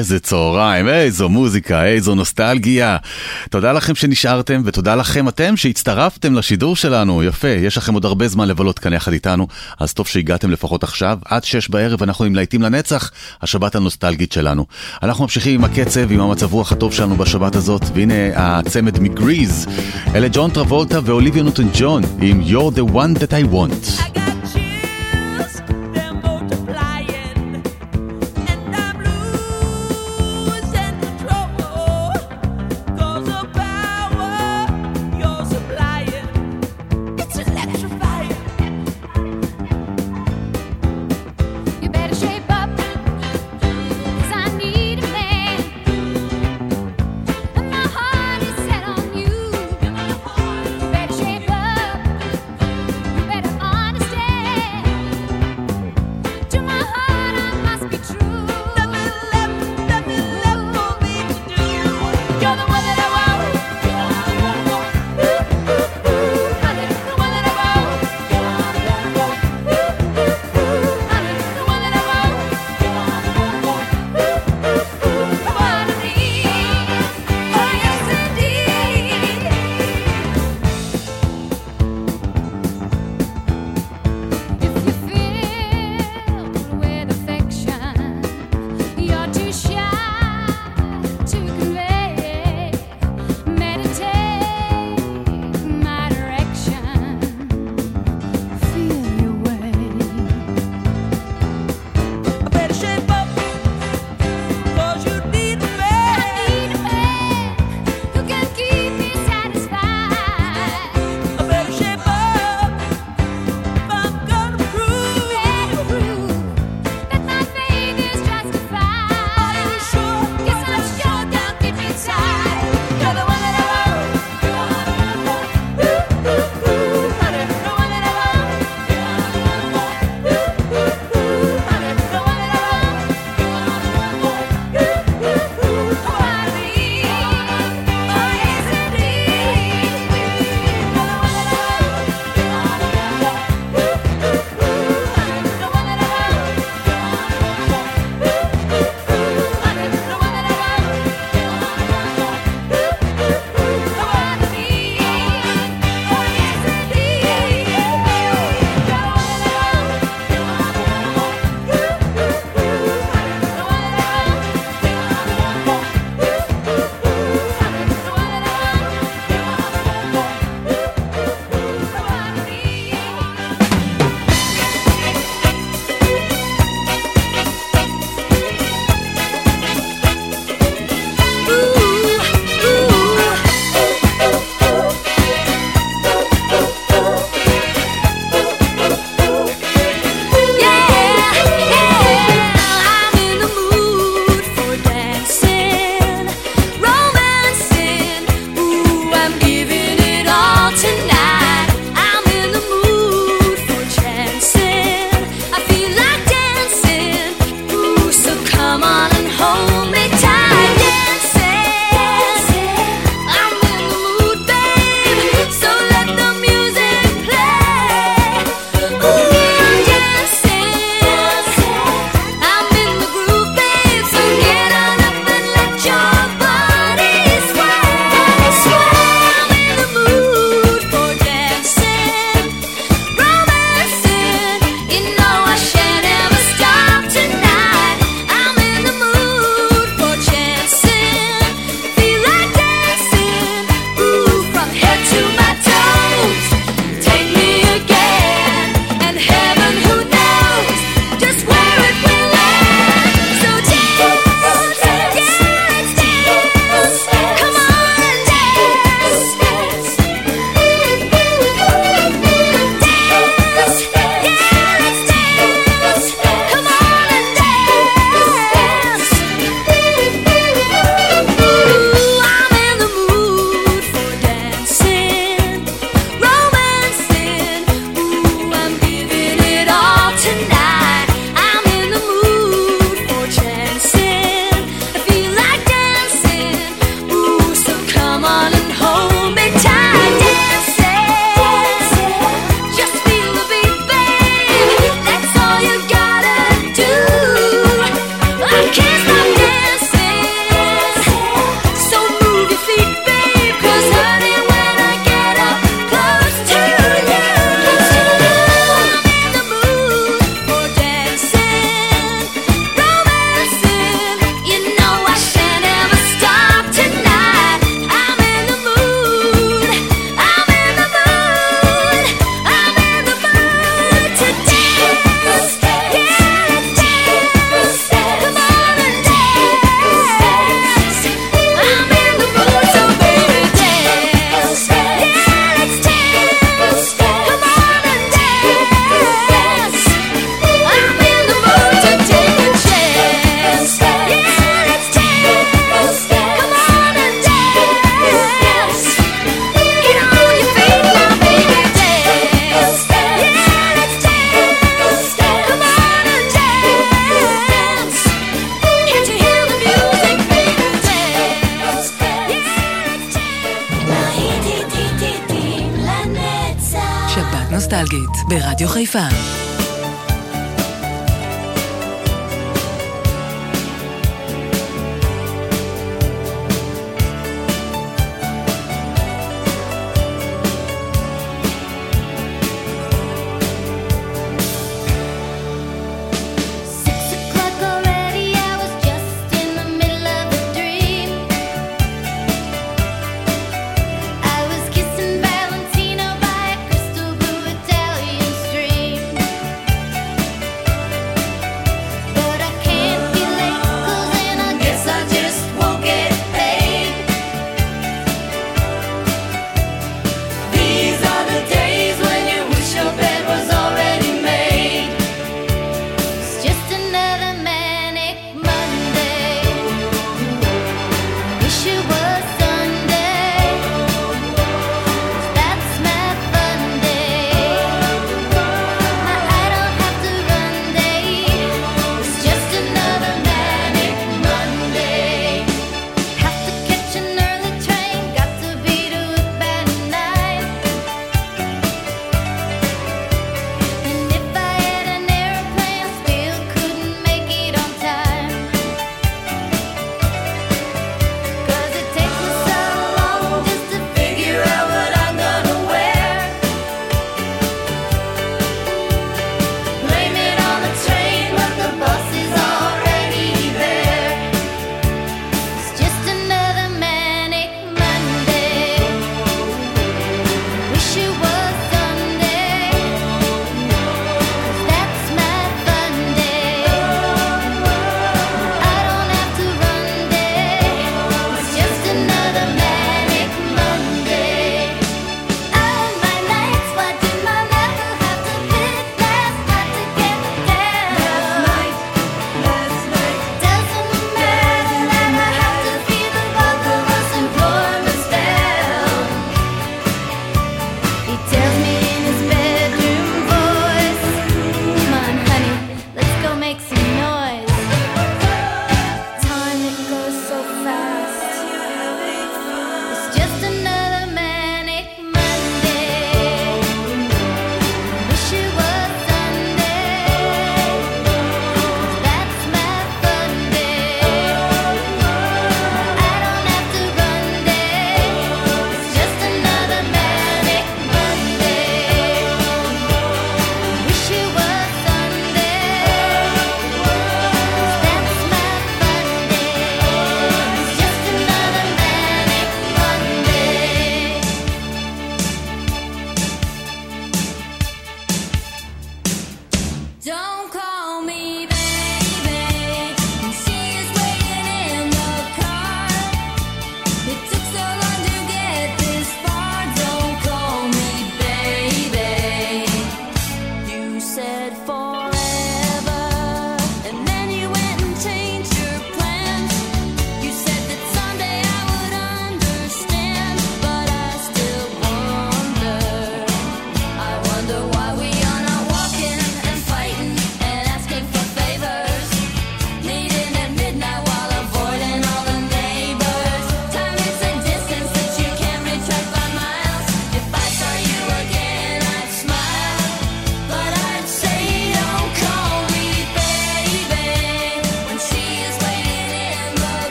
איזה צהריים, איזו מוזיקה, איזו נוסטלגיה. תודה לכם שנשארתם, ותודה לכם אתם שהצטרפתם לשידור שלנו. יפה, יש לכם עוד הרבה זמן לבלות כאן יחד איתנו, אז טוב שהגעתם לפחות עכשיו. עד שש בערב אנחנו עם להיטים לנצח, השבת הנוסטלגית שלנו. אנחנו ממשיכים עם הקצב, עם המצב רוח הטוב שלנו בשבת הזאת, והנה הצמד מגריז. אלה ג'ון טרבולטה ואוליביה נוטון ג'ון, עם You're the one that I want. I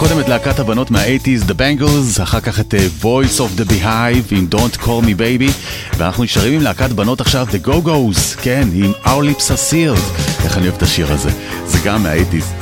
קודם את להקת הבנות מה-80's, The Bangles, אחר כך את uh, Voice of the Beehive עם Don't Call Me Baby, ואנחנו נשארים עם להקת בנות עכשיו, The Go-Go's, כן, עם Our Lips Are Sealed. איך אני אוהב את השיר הזה, זה גם מה-80's.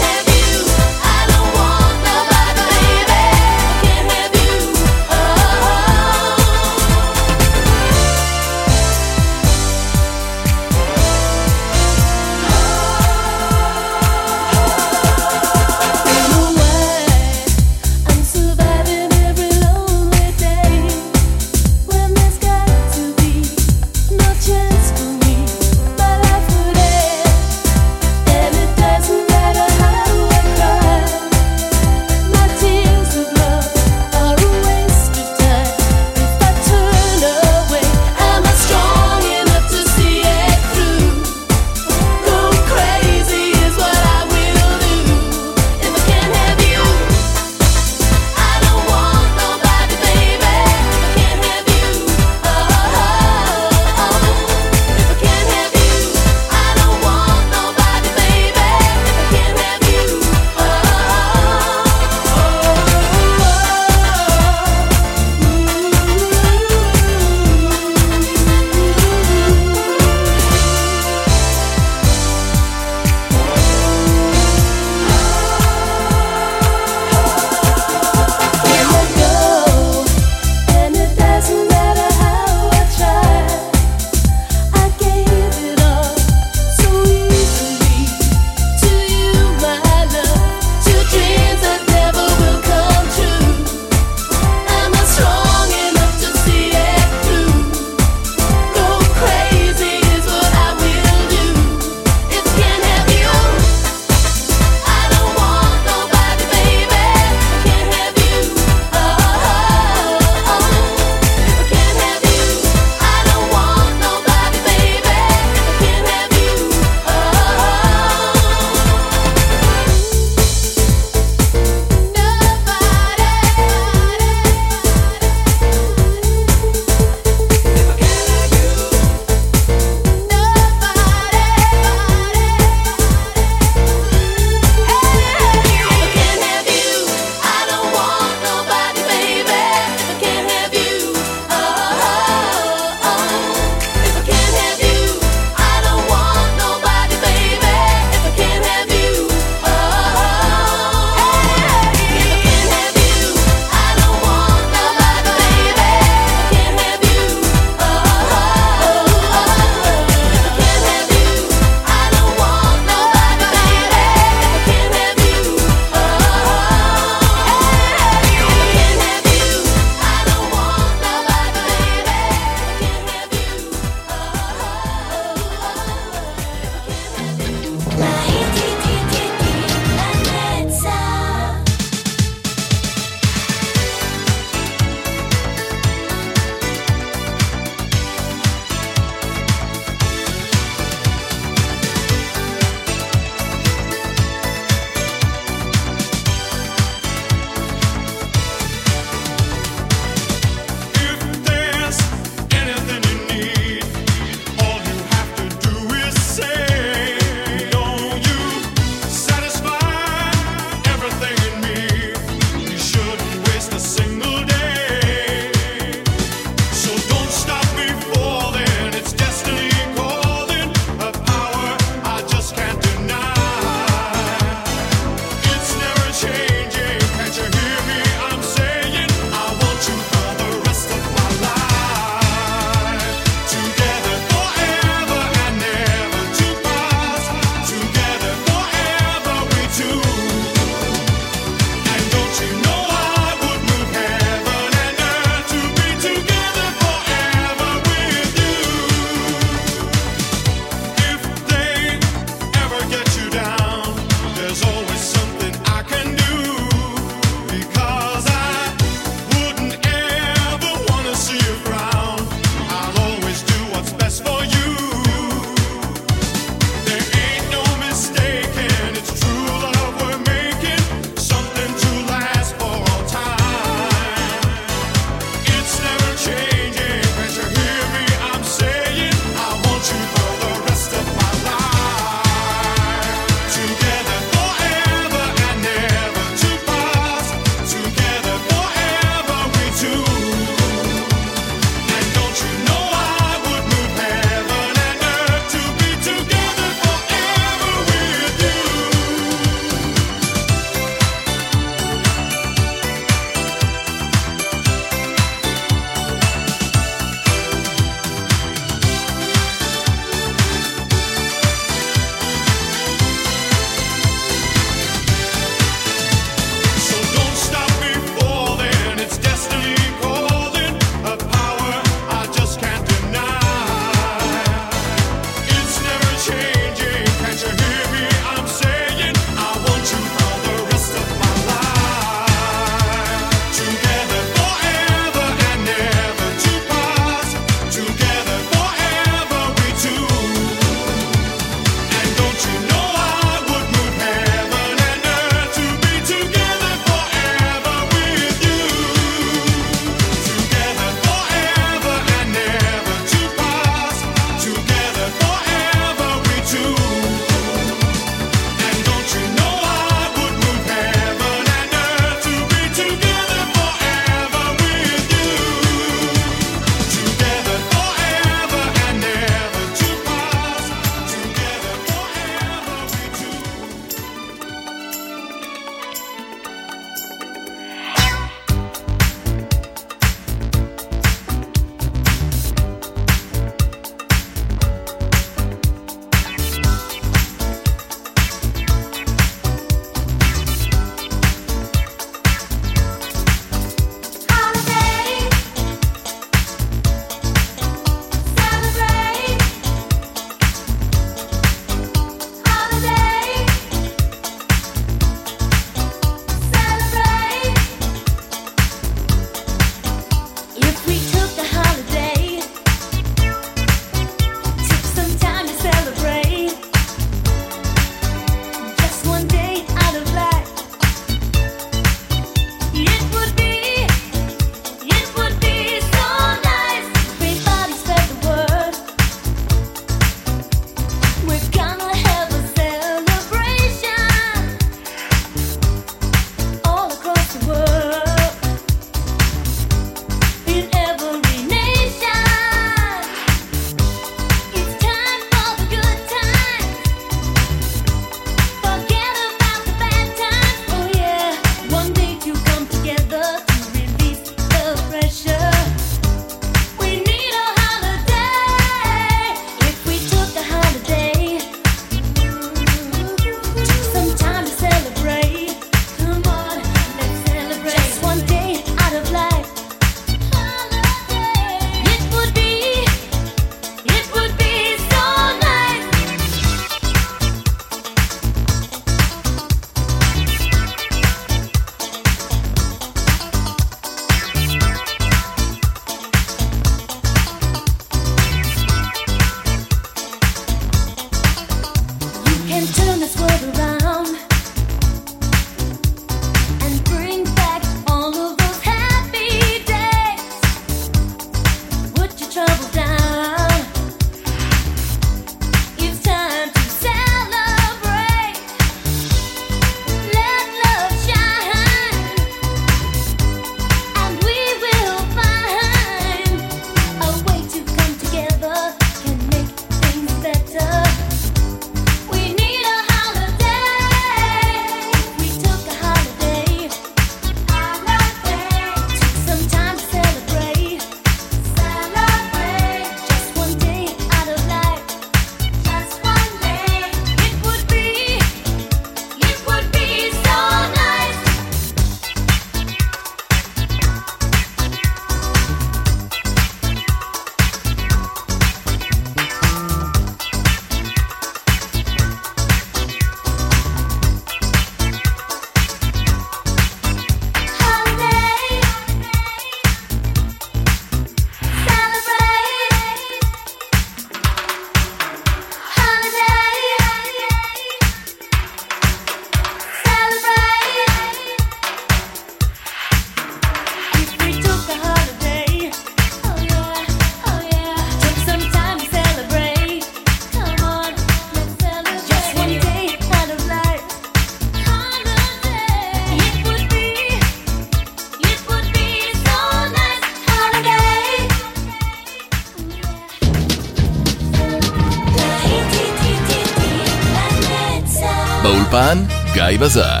Bazaar.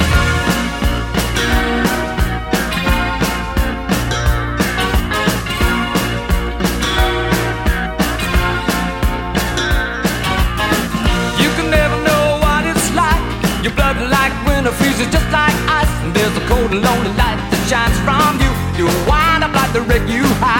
It's just like ice, and there's a cold and lonely light that shines from you. You wind up like the wreck you hide.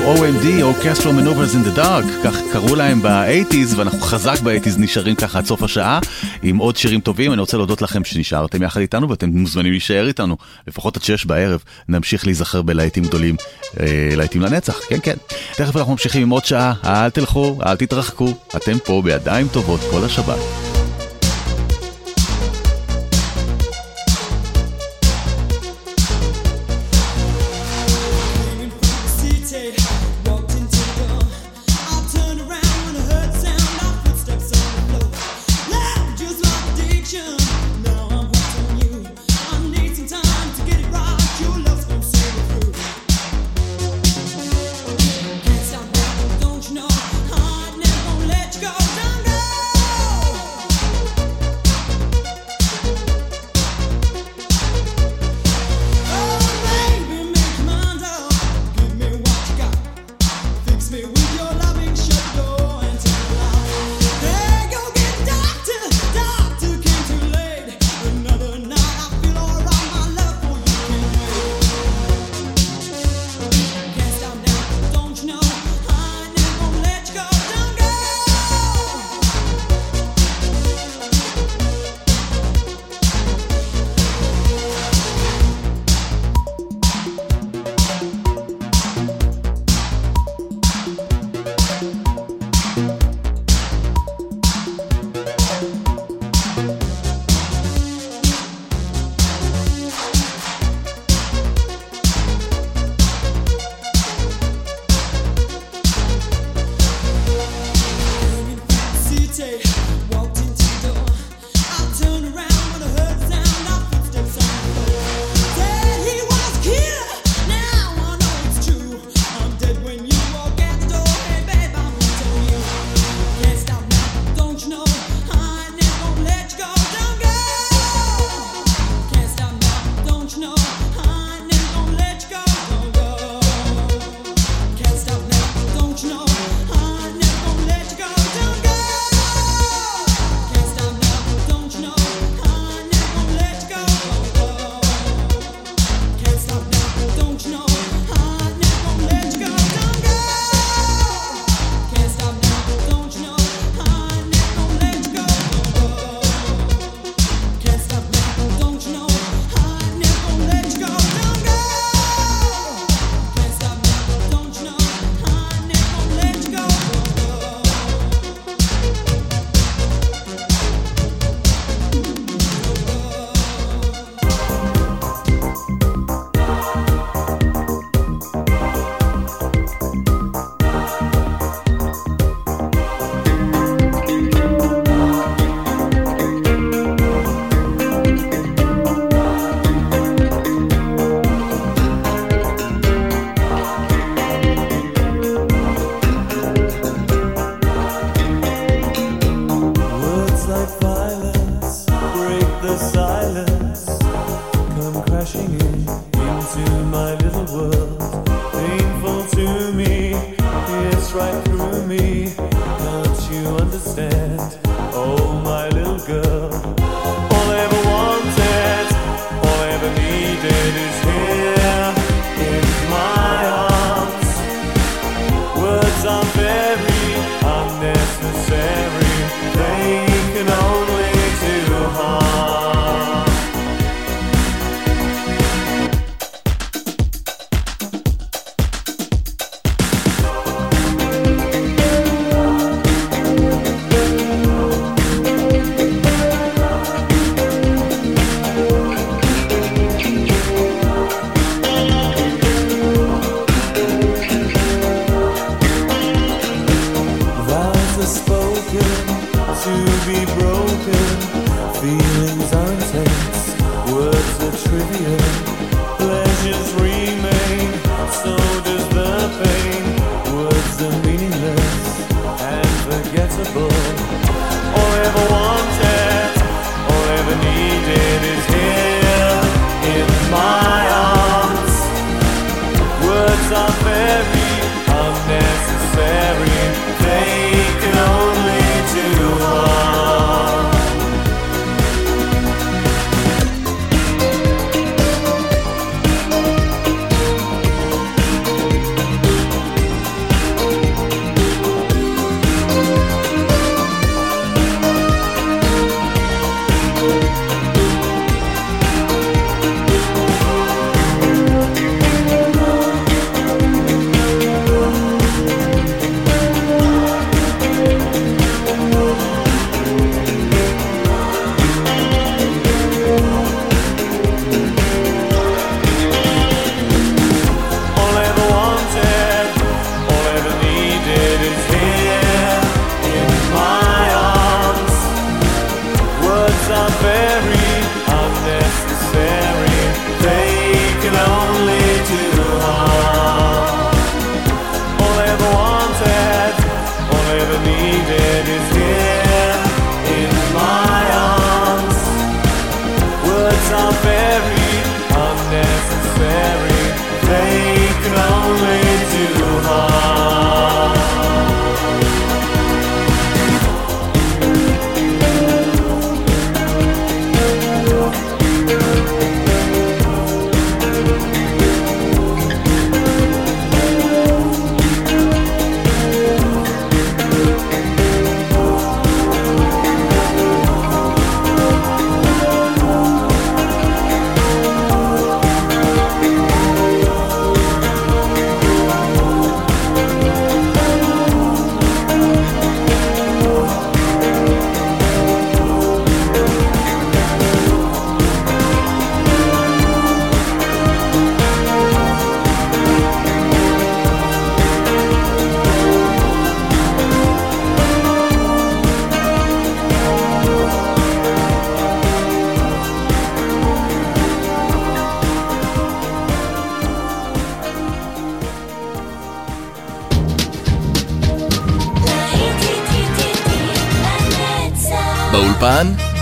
OMD, Orchestral Maneuvers in the Dark, כך קראו להם ב-80's, ואנחנו חזק ב-80's נשארים ככה עד סוף השעה, עם עוד שירים טובים. אני רוצה להודות לכם שנשארתם יחד איתנו, ואתם מוזמנים להישאר איתנו, לפחות עד שש בערב, נמשיך להיזכר בלהיטים גדולים, אה, להיטים לנצח, כן כן. תכף אנחנו ממשיכים עם עוד שעה, אל תלכו, אל תתרחקו, אתם פה בידיים טובות כל השבת.